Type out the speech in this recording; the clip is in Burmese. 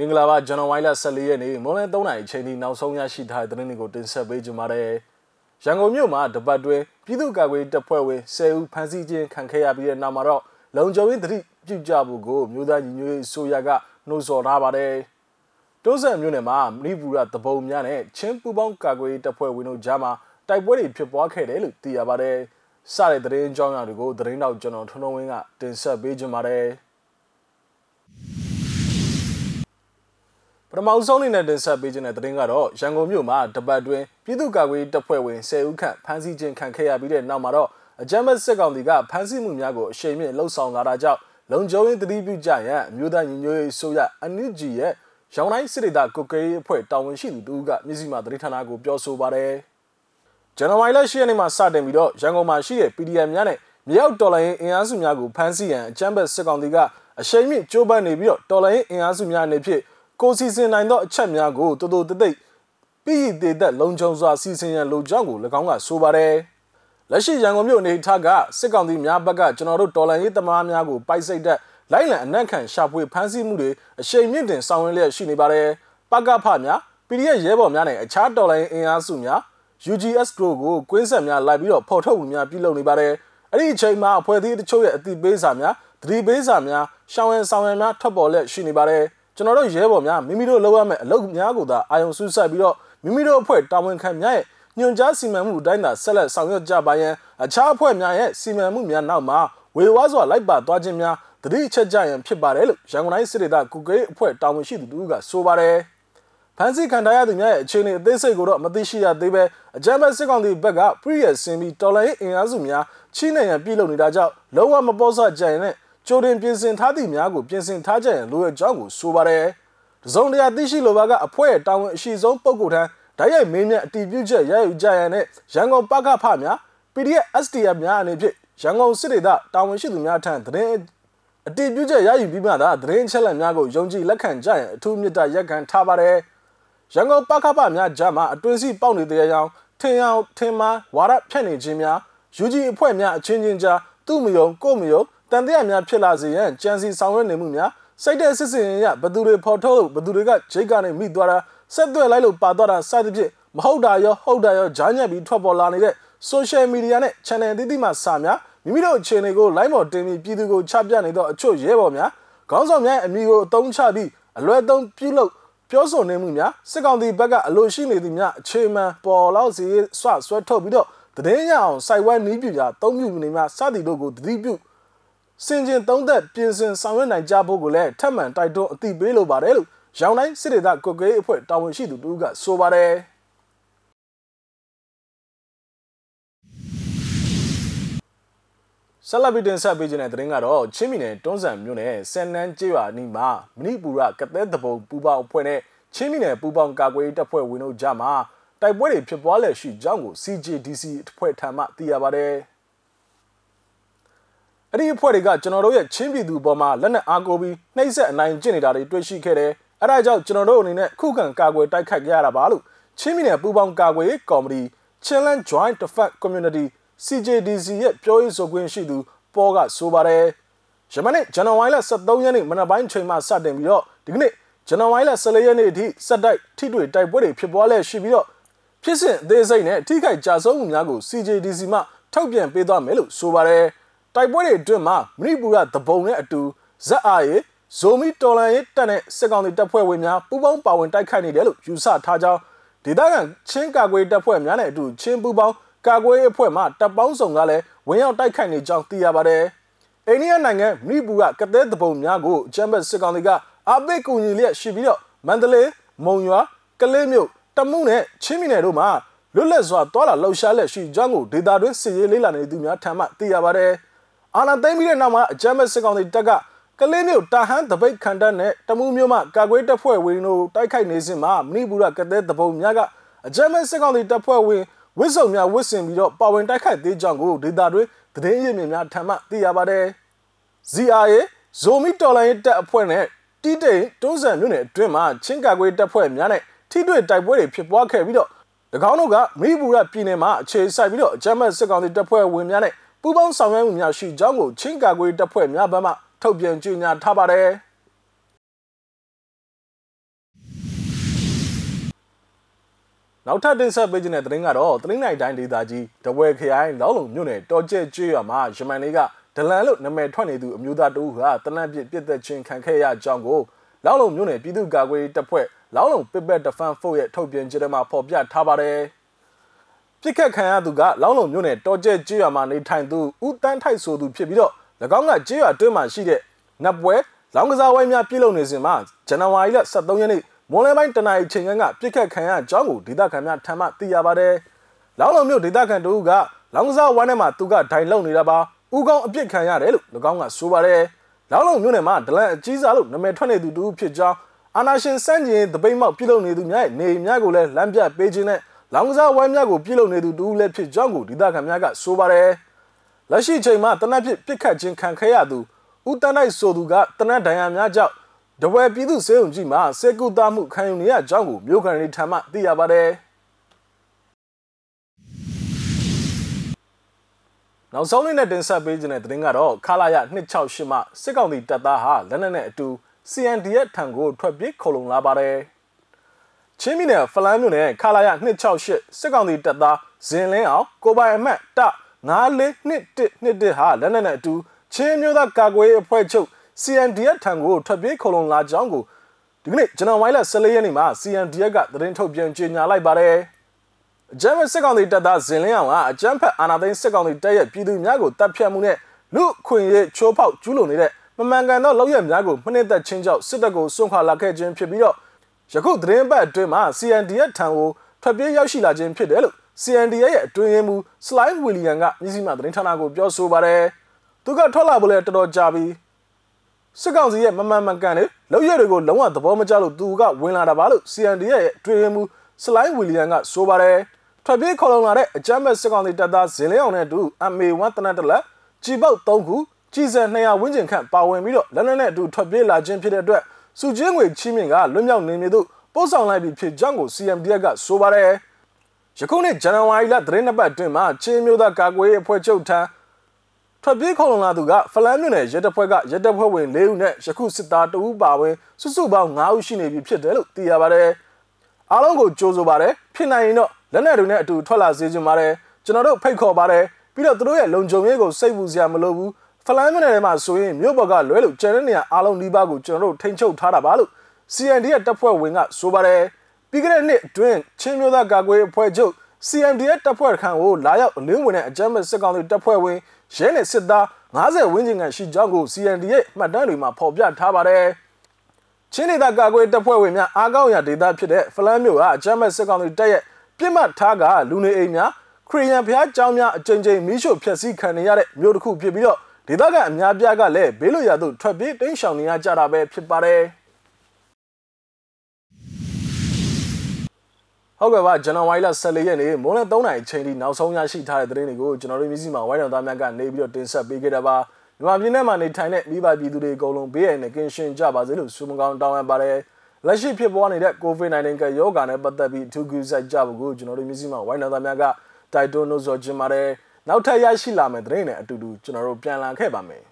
မင်္ဂလာပါဇန်နဝါရီလ14ရက်နေ့မွန်လယ်3နာရီအချိန်ထိနောက်ဆုံးရရှိထားတဲ့သတင်းတွေကိုတင်ဆက်ပေးကြပါမယ်။ရန်ကုန်မြို့မှာတပတ်တွင်းပြည်သူ့ကာကွယ်တပ်ဖွဲ့ဝင်10ဦးဖမ်းဆီးခြင်းခံခဲ့ရပြီးတဲ့နောက်မှာတော့လုံခြုံရေးသတိပြုကြဖို့ကိုမြို့သားညီညွတ်ရေးဆိုရကနှိုးဆော်ထားပါတယ်။တိုးဆန်မြို့နယ်မှာမဏိပူရတပုံများနဲ့ချင်းပူပေါင်းကာကွယ်တပ်ဖွဲ့ဝင်တို့ကြားမှာတိုက်ပွဲတွေဖြစ်ပွားခဲ့တယ်လို့သိရပါတယ်။စတဲ့သတင်းကြောင်းရာတွေကိုသတင်းတော့ကျွန်တော်ထွန်းထွန်းဝင်းကတင်ဆက်ပေးကြပါမယ်။ ထမဆုံးအနေနဲ့တင်ဆက်ပေးခြင်းတဲ့သတင်းကတော့ရန်ကုန်မြို့မှာတပတ်တွင်းပြည်သူ့ကာကွယ်တပ်ဖွဲ့ဝင်10ဦးခန့်ဖမ်းဆီးခြင်းခံခဲ့ရပြီးတဲ့နောက်မှာတော့အကြမ်းဖက်စစ်ကောင်စီကဖမ်းဆီးမှုများကိုအရှိန်မြင့်လှုံ့ဆော်လာတာကြောင့်လုံခြုံရေးတတိပြုကြရန်အမျိုးသားညီညွတ်ရေးဆိုရအန်ယူဂျီရဲ့ရောင်တိုင်းစစ်ဒေသကုတ်ကရေးအဖွဲ့တာဝန်ရှိသူတူကမြစည်းမသတင်းဌာနကိုပြောဆိုပါတယ်ဇန်နဝါရီလ10ရက်နေ့မှာစတင်ပြီးတော့ရန်ကုန်မှာရှိတဲ့ PDM များနဲ့မြေအောက်တော်လိုင်းအင်အားစုများကိုဖမ်းဆီးရန်အကြမ်းဖက်စစ်ကောင်စီကအရှိန်မြင့်ကြိုးပမ်းနေပြီးတော့တော်လိုင်းအင်အားစုများအနေဖြင့် ကိုစီစဉ်နိုင်သောအချက်များကိုတိုးတိုးတိတ်တိတ်ပြည်တည်သက်လုံခြုံစွာစီစဉ်ရန်လိုကြောင်းကို၎င်းကဆိုပါတယ်လက်ရှိရန်ကုန်မြို့အနေထားကစစ်ကောင်စီများဘက်ကကျွန်တော်တို့တော်လန်ရေးသမားများကိုပိုက်စိတ်တဲ့လိုက်လံအနက်ခံရှာဖွေဖမ်းဆီးမှုတွေအရှိန်မြင့်တင်ဆောင်ရွက်လျက်ရှိနေပါတယ်ပကဖများ PDF ရဲဘော်များနဲ့အခြားတော်လိုင်းအင်အားစုများ UGS Group ကိုကွင်းဆက်များလိုက်ပြီးတော့ဖော်ထုတ်မှုများပြုလုပ်နေပါတယ်အဲ့ဒီအချိန်မှာအဖွဲ့အစည်းတချို့ရဲ့အတိပေးစာများသတိပေးစာများရှောင်းရန်ဆောင်ရန်များထွက်ပေါ်လျက်ရှိနေပါတယ် ကျွန်တော်တို့ရဲဘော်များမိမိတို့လုပ်ရမယ့်အလုပ်များကိုသာအာရုံစူးစိုက်ပြီးတော့မိမိတို့အဖွဲ့တာဝန်ခံများရဲ့ညွှန်ကြားစီမံမှုအတိုင်းသာဆက်လက်ဆောင်ရွက်ကြပါရန်အခြားအဖွဲ့များရဲ့စီမံမှုများနောက်မှာဝေဝါးစွာလိုက်ပါသွားခြင်းများတတိချက်ကြရန်ဖြစ်ပါတယ်လို့ရန်ကုန်တိုင်းစစ်ဒေသကုကေးအဖွဲ့တာဝန်ရှိသူတို့ကဆိုပါတယ်ဖန်စီခံထားရသူများရဲ့အခြေအနေအသေးစိတ်ကိုတော့မသိရှိရသေးပဲအကြမ်းဖက်စစ်ကောင်စီဘက်က pre ဆင်ပြီးတော်လိုင်းအင်အားစုများချိနေရန်ပြုလုပ်နေတာကြောင့်လုံးဝမပေါ်ဆကြရင်နဲ့ ကြိုတင်ပြင်ဆင်ထားသည့်များကိုပြင်ဆင်ထားကြရန်လိုအပ်ကြောင်းကိုဆိုပါတယ်။တစုံတရာသိရှိလိုပါကအဖွဲ့တာဝန်အရှိဆုံးပုဂ္ဂိုလ်ထံဓာတ်ရိုက်မင်းမြတ်အတီးပြုချက်ရယူကြရန်နဲ့ရန်ကုန်ပကဖများ PDF STF များအနေဖြင့်ရန်ကုန်စစ်ဒေသတာဝန်ရှိသူများထံသတင်းအတီးပြုချက်ရယူပြီးမှသာသတင်းချက်လက်များကိုယုံကြည်လက်ခံကြရန်အထူးမြတ်ရက်ခံထားပါတယ်။ရန်ကုန်ပကဖများကြားမှာအတွင်းစီပေါက်နေတဲ့ကြောင်ထင်အောင်ထင်မှားဝါဒဖြန့်နေခြင်းများ UG အဖွဲ့များအချင်းချင်းကြားသူ့မယုံကို့မယုံ တန်တရားများဖြစ်လာစေရန်ကြံစီဆောင်ရွက်နေမှုများစိတ်တဲ့စစ်စင်ရဘသူတွေဖော်ထုတ်လို့ဘသူတွေကဂျိတ်ကနေမိသွားတာဆက်သွယ်လိုက်လို့ပါသွားတာစသဖြင့်မဟုတ်တာရောဟုတ်တာရောဂျားညက်ပြီးထွက်ပေါ်လာနေတဲ့ social media နဲ့ channel သီးသီးမှစာများမိမိတို့အခြေအနေကို live ပေါ်တင်ပြီးပြည်သူကိုချပြနေတော့အချို့ရဲဘော်များခေါင်းဆောင်များအမိကိုအသုံးချပြီးအလွယ်သုံးပြုလုပ်ပြောဆိုနေမှုများစစ်ကောင်စီဘက်ကအလိုရှိနေသည်များအခြေမှန်ပေါ်လောက်စီဆွဆွဲထုတ်ပြီးတော့တည်င်းရအောင်စိုက်ဝဲနီးပြကြသုံးပြနေများစသည်တို့ကိုတတိပြု စင်ကျင်သုံးသက်ပြင်ဆင်ဆောင်ရွက်နိုင်ကြဖို့ကိုလည်းထပ်မံတိုက်တွန်းအသိပေးလိုပါတယ်လို့ရောင်တိုင်းစစ်ဒေသကုတ်ကဲအဖွဲ့တာဝန်ရှိသူတူကဆိုပါတယ်ဆလဘီတင်ဆက်ပေးခြင်းတဲ့သတင်းကတော့ချင်းမီနယ်တွန်းဆန်မြို့နယ်ဆန်နန်းကျေးရွာနီးမှာမဏိပူရကသဲတပုံပူပေါင်းအဖွဲ့နဲ့ချင်းမီနယ်ပူပေါင်းကာကွယ်တပ်ဖွဲ့ဝင်တို့ကြားမှာတိုက်ပွဲတွေဖြစ်ပွားလျက်ရှိကြောင်းကို CJDC အဖွဲ့ထံမှသိရပါတယ်။ အဲ့ဒီအဖွဲ့တွေကကျွန်တော်တို့ရဲ့ချင်းပြည်သူပေါ်မှာလက်နက်အားကိုပြီးနှိမ့်ဆက်အနိုင်ကျင့်နေတာတွေတွေ့ရှိခဲ့တယ်။အဲ့ဒါကြောင့်ကျွန်တော်တို့အနေနဲ့ခုခံကာကွယ်တိုက်ခိုက်ကြရတာပါလို့ချင်းပြည်နယ်ပူးပေါင်းကာကွယ်ရေးကော်မတီ Chinland Joint Defense Community CJDC ရဲ့ပြောရေးဆိုခွင့်ရှိသူပေါ်ကဆိုပါတယ်။ယမနေ့ဇန်နဝါရီလ23ရက်နေ့မနက်ပိုင်းချိန်မှစတင်ပြီးတော့ဒီကနေ့ဇန်နဝါရီလ14ရက်နေ့အထိစက်တိုက်ထိတွေ့တိုက်ပွဲတွေဖြစ်ပွားလျက်ရှိပြီးတော့ဖြစ်စဉ်အသေးစိတ်နဲ့ထိခိုက်ကြဆုံးမှုများကို CJDC မှထုတ်ပြန်ပေးသွားမယ်လို့ဆိုပါတယ်။ တိုက်ပွဲတွေအတွင်းမှာမဏိပူရသဘုံနဲ့အတူဇက်အားရေဇိုမီတော်လန်ရေးတပ်နဲ့စစ်ကောင်စီတပ်ဖွဲ့ဝင်များပူးပေါင်းပါဝင်တိုက်ခိုက်နေတယ်လို့ယူဆထားကြောင်းဒေသခံချင်းကာကွယ်တပ်ဖွဲ့များနဲ့အတူချင်းပူးပေါင်းကာကွယ်ရေးအဖွဲ့မှတပ်ပေါင်းစုံကလည်းဝင်ရောက်တိုက်ခိုက်နေကြောင်းသိရပါတယ်။အိန္ဒိယနိုင်ငံမဏိပူရကတဲ့သဘုံများကိုအကြမ်းဖက်စစ်ကောင်စီကအပိတ်ကူညီလျက်ရှိပြီးတော့မန္တလေးမုံရွာကလေးမြို့တမှုနဲ့ချင်းပြည်နယ်တို့မှာလွတ်လပ်စွာတွာလာလှုပ်ရှားလက်ရှိကြောင်းကိုဒေတာတွင်းစစ်ရေးလေးလာနေသူများထံမှသိရပါတယ်။ အာဏာသိမ်းပြီးတဲ့နောက်မှာအကြမ်းဖက်စစ်ကောင်စီတပ်ကကလေးမျိုးတာဟန်တပိတ်ခံတပ်နဲ့တမှုမျိုးမှကာကွယ်တပ်ဖွဲ့ဝင်တို့တိုက်ခိုက်နေစဉ်မှာမဏိပူရကတဲ့တပုံများကအကြမ်းဖက်စစ်ကောင်စီတပ်ဖွဲ့ဝင်ဝစ်စုံများဝစ်စင်ပြီးတော့ပါဝင်တိုက်ခိုက်သေးကြောင်းကိုဒေတာတွင်းသတင်းရင်းမြစ်များထံမှသိရပါတယ်။ ZRA ဇိုမီတော်လိုင်းတပ်အဖွဲ့နဲ့တီးတိန်တွန်းဆန်မြို့နယ်အတွင်းမှာချင်းကာကွယ်တပ်ဖွဲ့များနဲ့ထိတွေ့တိုက်ပွဲတွေဖြစ်ပွားခဲ့ပြီးတော့၎င်းတို့ကမိဘူရပြည်နယ်မှာအခြေစိုက်ပြီးတော့ဂျမတ်စစ်ကောင်စီတပ်ဖွဲ့ဝင်များနဲ့ ပူးပေါင်းဆောင်ရွက်မှုများရှိကြောင်းကိုချင်းကာကွယ်တပ်ဖွဲ့များဘက်မှထုတ်ပြန်ကြေညာထားပါတယ်။နောက်ထပ်တင်ဆက်ပေးခြင်းတဲ့သတင်းကတော့သတင်းနိုင်တိုင်းဒေသကြီးတဝဲခရိုင်လောက်လုံမြို့နယ်တော်ကျဲကျွေးရွာမှာရမန်လေးကဒလန်လို့နာမည်ထွက်နေသူအမျိုးသားတဦးကတလန့်ပစ်ပြစ်သက်ခြင်းခံခဲ့ရကြောင်းကိုလောက်လုံမြို့နယ်ပြည်သူ့ကာကွယ်တပ်ဖွဲ့လောက်လုံပစ်ပက်ဒဖန်ဖို့ရဲ့ထုတ်ပြန်ချက်ထဲမှာဖော်ပြထားပါတယ်။ ပြစ်ခတ်ခံရသူကလောင်းလုံမြို့နယ်တော်ကျဲကျွော်မှာနေထိုင်သူဦးတန်းထိုက်ဆိုသူဖြစ်ပြီးတော့၎င်းကကျွော်အတွင်းမှာရှိတဲ့နပ်ပွဲလောင်းကစားဝိုင်းများပြုလုပ်နေစဉ်မှာဇန်နဝါရီလ23ရက်နေ့မွန်လယ်ပိုင်းတနအီချိန်ကပြစ်ခတ်ခံရကြောင်းကိုဒေသခံများထံမှသိရပါတယ်။လောင်းလုံမြို့ဒေသခံတို့ကလောင်းကစားဝိုင်းထဲမှာသူကဒိုင်လုံနေတာပါ။ဦးကောင်းအပြစ်ခံရတယ်လို့၎င်းကဆိုပါတယ်။လောင်းလုံမြို့နယ်မှာဒလန်အကြီးစားလို့နာမည်ထွက်နေသူတူဖြစ်ကြောင်းအာနာရှင်စန့်ကျင်တပိတ်မောက်ပြုလုပ်နေသူများရဲ့နေများကိုလည်းလမ်းပြပေးခြင်းနဲ့ လောင်းကစားဝိုင်းများကိုပြုလုပ်နေသူတူလည်းဖြစ်ကြောင်းကိုဒေသခံများကဆိုပါတယ်။လက်ရှိချိန်မှာတနက်ဖြစ်ပြစ်ခတ်ခြင်းခံခဲ့ရသူဦးတန်းတိုက်ဆိုသူကတနက်ဒဏ်ရာများကြောင့်တပွဲပြည်သူစေုံကြီးမှာစေကုသမှုခံယူနေရကြောင်းကိုမြို့ခံတွေထံမှသိရပါတယ်။နောက်ဆုံးလေးနဲ့တင်ဆက်ပေးခြင်းတဲ့သတင်းကတော့ခလာရ268မှစစ်ကောင်စီတပ်သားဟာလက်နက်နဲ့အတူ CNDF ထံကိုထွက်ပြေးခုံလုံလာပါတယ်။ ချင်းပြည်နယ်ဖလန်းမြို့နယ်ခလာရ268စစ်ကောင်စီတပ်သားဇင်လင်းအောင်ကိုပိုင်အမတ်တ9421ဟာလက်နက်နဲ့အတူချင်းမျိုးသားကာကွယ်ရေးအဖွဲ့ချုပ် CNDF ထံကိုထွက်ပြေးခုံလုံလာကြောင်းကိုဒီကနေ့ဇန်နဝါရီလ14ရက်နေ့မှာ CNDF ကသတင်းထုတ်ပြန်ကြေညာလိုက်ပါတယ်။အကြမ်းဖက်စစ်ကောင်စီတပ်သားဇင်လင်းအောင်ကအကြမ်းဖက်အာဏာသိမ်းစစ်ကောင်စီတပ်ရဲ့ပြည်သူများကိုတပ်ဖြတ်မှုနဲ့လူခွင့်ရေးချိုးဖောက်ကျူးလွန်နေတဲ့မမှန်ကန်သောလောက်ရများကိုမနစ်သက်ချင်းကြောင့်စစ်တပ်ကိုစွန့်ခွာလာခဲ့ခြင်းဖြစ်ပြီးတော့ ယခုသတင်းပတ်အတွင်းမှာ CNDF ထံကိုထွက်ပြေးရောက်ရှိလာခြင်းဖြစ်တယ်လို့ CNDF ရဲ့အတွင်းရေးမှူး Slide William ကမြစည်းမသတင်းဌာနကိုပြောဆိုပါတယ်။သူကထွက်လာဖို့လဲတော်တော်ကြာပြီးစစ်ကောင်စီရဲ့မမှန်မကန်တဲ့လောက်ရတွေကိုလုံးဝသဘောမကျလို့သူကဝင်လာတာပါလို့ CND ရဲ့အတွင်းမှုစလိုင်းဝီလီယံကဆိုပါတယ်ထွက်ပြေးခေါ်လုံလာတဲ့အကြမ်းမဲ့စစ်ကောင်စီတပ်သားဇင်လင်းအောင်နဲ့အတူ MA1 တနက်တလက်ကြီးပေါက်3ခုကြီးစံ200ဝန်းကျင်ခန့်ပါဝင်ပြီးတော့လက်နက်နဲ့အတူထွက်ပြေးလာခြင်းဖြစ်တဲ့အတွက် စုချင်းငွေချီးမြှင့်ကလွတ်မြောက်နေမည်သို့ပို့ဆောင်လိုက်ပြီးဖြစ်ကြောင်းကို CMDF ကဆိုပါတယ်ယခုနှစ်ဇန်နဝါရီလသတင်းနှစ်ပတ်အတွင်းမှာချင်းမျိုးသားကာကွယ်ရေးအဖွဲ့ချုပ်ထံထွက်ပြေးခေါ်လုံလာသူကဖလန်းမြို့နယ်ရဲတပ်ဖွဲ့ကရဲတပ်ဖွဲ့ဝင်၄ဦးနဲ့ယခုစစ်သား2ဦးပါဝင်စုစုပေါင်း9ဦးရှိနေပြီဖြစ်တယ်လို့သိရပါတယ်။အားလုံးကိုကြိုးဆိုပါတယ်။ဖြစ်နိုင်ရင်တော့လက်နက်တွေနဲ့အတူထွက်လာစေချင်ပါတယ်။ကျွန်တော်တို့ဖိတ်ခေါ်ပါတယ်။ပြီးတော့သူတို့ရဲ့လုံခြုံရေးကိုစိတ်ပူစရာမလိုဘူး။ ဖလန်းမြို့နယ်ထဲမှာဆိုရင်မြို့ပေါ်ကလွဲလို့ကျန်တဲ့နေရာအားလုံးဒီပါကိုကျွန်တော်တို့ထိန်းချုပ်ထားတာပါလို့ CND ရဲ့တပ်ဖွဲ့ဝင်ကဆိုပါတယ်။ပြီးခဲ့တဲ့နှစ်အတွင်းချင်းမျိုးသားကာကွယ်အဖွဲ့ချုပ် CMD ရဲ့တပ်ဖွဲ့ခန့်ကိုလာရောက်အလင်းဝင်တဲ့အကြမ်းဖက်စစ်ကောင်စီတပ်ဖွဲ့ဝင်ရဲနဲ့စစ်သား90ဝန်းကျင်ခန့်ရှိကြောင်းကို CND ရဲ့မှတ်တမ်းတွေမှာဖော်ပြထားပါတယ်။ချင်းဒေသကာကွယ်တပ်ဖွဲ့ဝင်များအားကောင်းရာဒေသဖြစ်တဲ့ဖလန်းမြို့ဟာအကြမ်းဖက်စစ်ကောင်စီတပ်ရဲ့ပြစ်မှတ်ထားကလူနေအိမ်များခရီးယန်ဖျားကျောင်းများအကြိမ်ကြိမ်မီးရှို့ဖျက်ဆီးခံနေရတဲ့မြို့တစ်ခုဖြစ်ပြီးတော့ ဒေသခံအများပြားကလည်းဘေးလွတ်ရာသို့ထွက်ပြေးတိမ်းရှောင်နေရကြတာပဲဖြစ်ပါတယ်။ဟုတ်ကဲ့ပါဇန်နဝါရီလ14ရက်နေ့မိုးလယ်3နိုင်အချိန်ထိနောက်ဆုံးရရှိထားတဲ့သတင်းတွေကိုကျွန်တော်တို့မျိုးစီမှာဝိုင်းတော်သားများကနေပြီးတော့တင်ဆက်ပေးခဲ့တာပါမြန်မာပြည်နယ်မှာနေထိုင်တဲ့မိဘပြည်သူတွေအကုန်လုံးဘေးရန်နဲ့ကင်းရှင်းကြပါစေလို့ဆုမကောင်းတောင်းအပ်ပါတယ်လက်ရှိဖြစ်ပွားနေတဲ့ COVID-19 ကရောဂါနဲ့ပတ်သက်ပြီးအထူးကူစိုက်ကြဖို့ကိုကျွန်တော်တို့မျိုးစီမှာဝိုင်းတော်သားများကတိုက်တွန်းလို့ဆိုချင်ပါတယ် နောက်ထပ်ရရှိလာမယ့်သတင်းတွေအတူတူကျွန်တော်တို့ပြန်လာခဲ့ပါမယ်